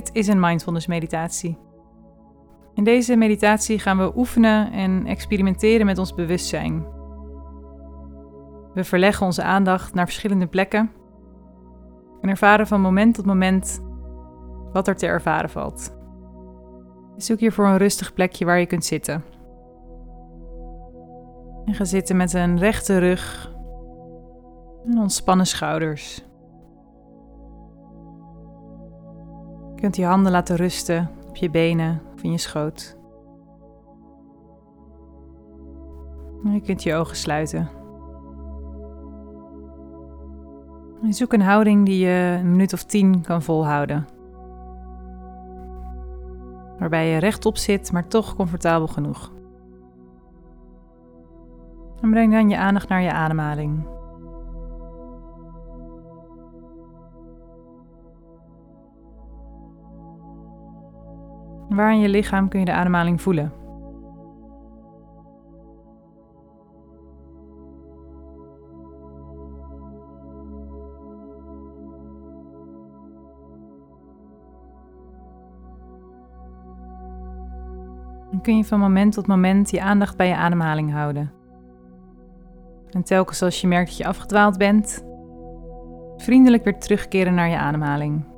Dit is een mindfulness meditatie. In deze meditatie gaan we oefenen en experimenteren met ons bewustzijn. We verleggen onze aandacht naar verschillende plekken en ervaren van moment tot moment wat er te ervaren valt. Zoek hiervoor een rustig plekje waar je kunt zitten. En ga zitten met een rechte rug en ontspannen schouders. Je kunt je handen laten rusten op je benen of in je schoot. Je kunt je ogen sluiten. En zoek een houding die je een minuut of tien kan volhouden. Waarbij je rechtop zit, maar toch comfortabel genoeg. En breng dan je aandacht naar je ademhaling. Waar in je lichaam kun je de ademhaling voelen? Dan kun je van moment tot moment je aandacht bij je ademhaling houden. En telkens als je merkt dat je afgedwaald bent, vriendelijk weer terugkeren naar je ademhaling.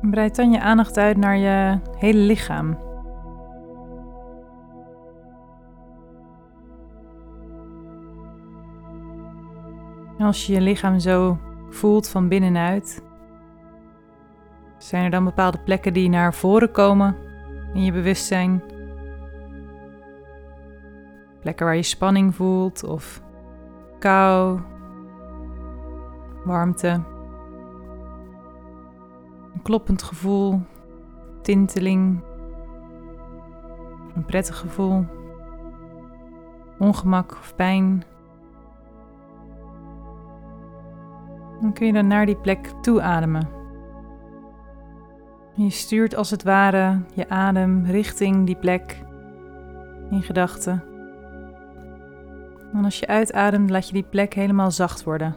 Breid dan je aandacht uit naar je hele lichaam. Als je je lichaam zo voelt van binnenuit, zijn er dan bepaalde plekken die naar voren komen in je bewustzijn? Plekken waar je spanning voelt of kou, warmte. Kloppend gevoel, tinteling, een prettig gevoel, ongemak of pijn. Dan kun je dan naar die plek toe ademen. Je stuurt als het ware je adem richting die plek in gedachten. En als je uitademt, laat je die plek helemaal zacht worden.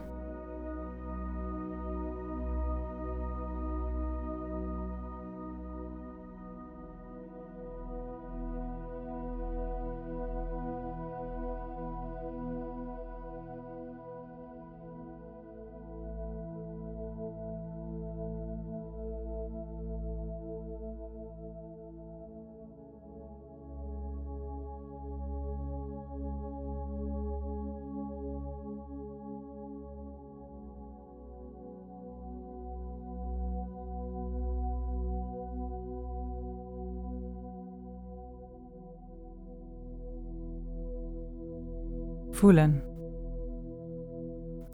Voelen.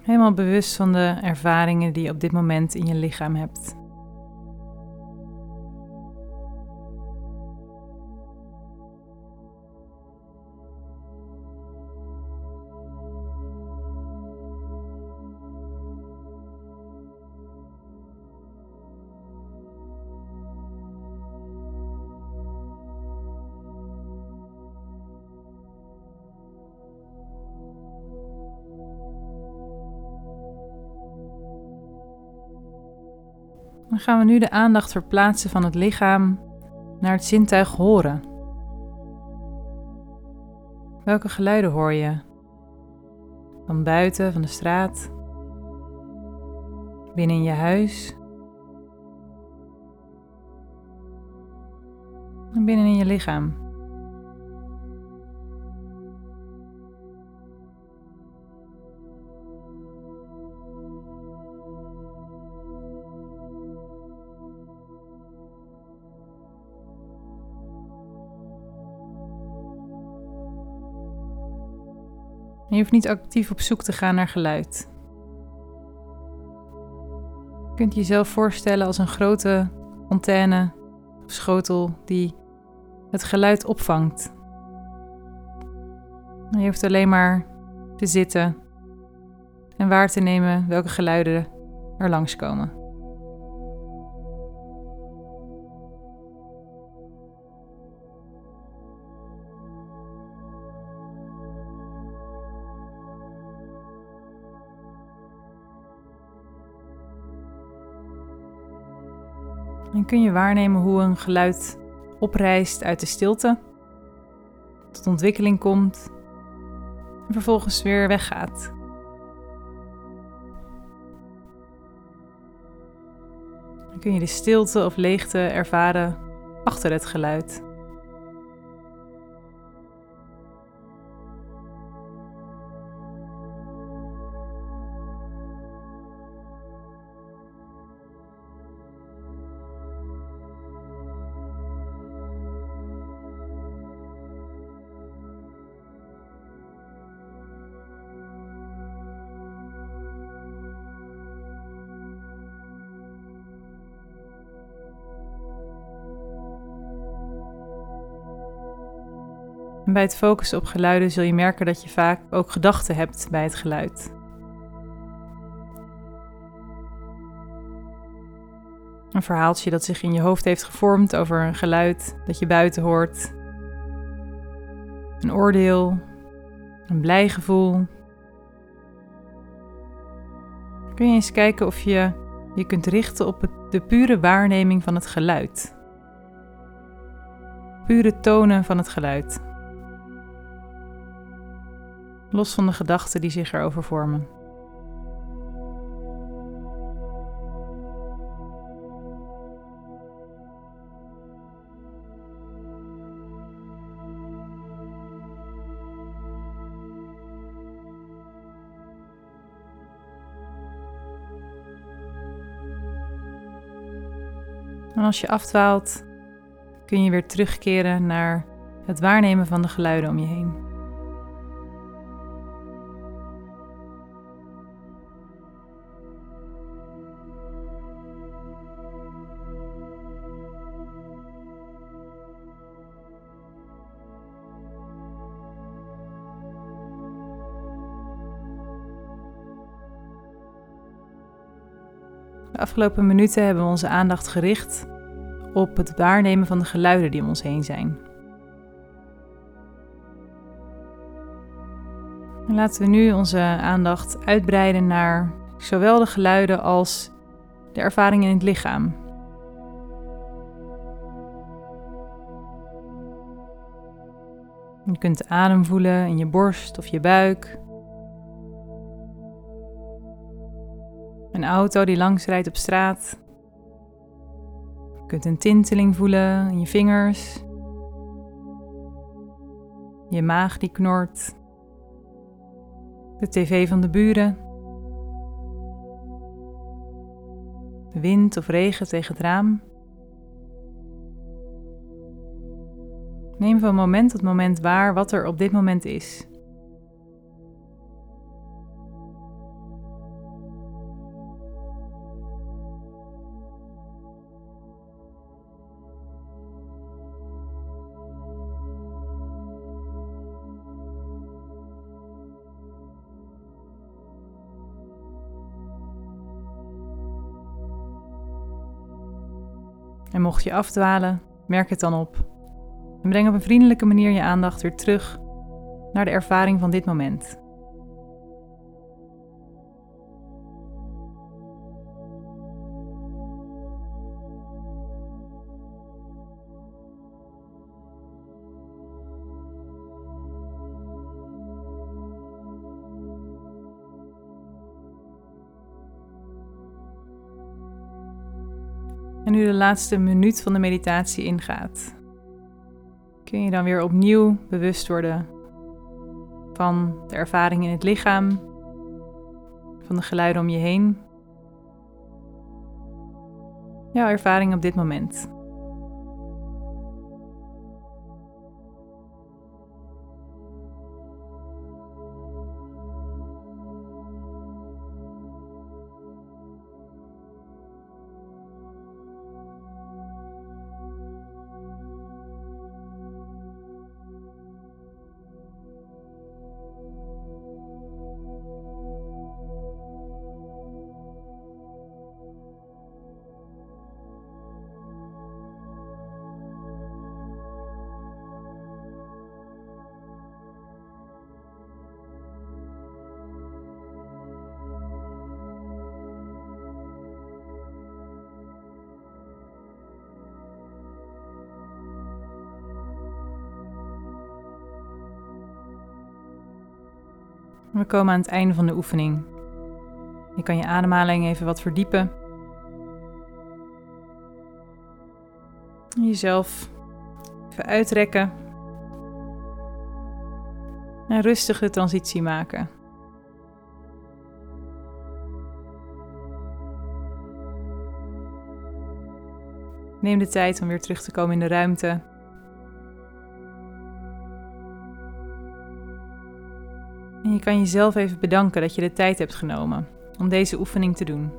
Helemaal bewust van de ervaringen die je op dit moment in je lichaam hebt. Dan gaan we nu de aandacht verplaatsen van het lichaam naar het zintuig horen. Welke geluiden hoor je? Van buiten, van de straat? Binnen in je huis? en binnenin je lichaam. Je hoeft niet actief op zoek te gaan naar geluid. Je kunt jezelf voorstellen als een grote antenne of schotel die het geluid opvangt. Je hoeft alleen maar te zitten en waar te nemen welke geluiden er langskomen. En kun je waarnemen hoe een geluid oprijst uit de stilte, tot ontwikkeling komt en vervolgens weer weggaat. Dan kun je de stilte of leegte ervaren achter het geluid. En bij het focussen op geluiden zul je merken dat je vaak ook gedachten hebt bij het geluid. Een verhaaltje dat zich in je hoofd heeft gevormd over een geluid dat je buiten hoort. Een oordeel, een blij gevoel. Kun je eens kijken of je je kunt richten op de pure waarneming van het geluid. Pure tonen van het geluid los van de gedachten die zich erover vormen. En als je afdwaalt, kun je weer terugkeren naar het waarnemen van de geluiden om je heen. De afgelopen minuten hebben we onze aandacht gericht op het waarnemen van de geluiden die om ons heen zijn. En laten we nu onze aandacht uitbreiden naar zowel de geluiden als de ervaringen in het lichaam. Je kunt de adem voelen in je borst of je buik. Een auto die langs rijdt op straat. Je kunt een tinteling voelen in je vingers. Je maag die knort. De tv van de buren. De wind of regen tegen het raam. Neem van moment tot moment waar wat er op dit moment is. En mocht je afdwalen, merk het dan op. En breng op een vriendelijke manier je aandacht weer terug naar de ervaring van dit moment. En nu de laatste minuut van de meditatie ingaat. kun je dan weer opnieuw bewust worden van de ervaring in het lichaam, van de geluiden om je heen. Jouw ervaring op dit moment. We komen aan het einde van de oefening. Je kan je ademhaling even wat verdiepen. Jezelf even uitrekken. En rustig de transitie maken. Neem de tijd om weer terug te komen in de ruimte. Je kan jezelf even bedanken dat je de tijd hebt genomen om deze oefening te doen.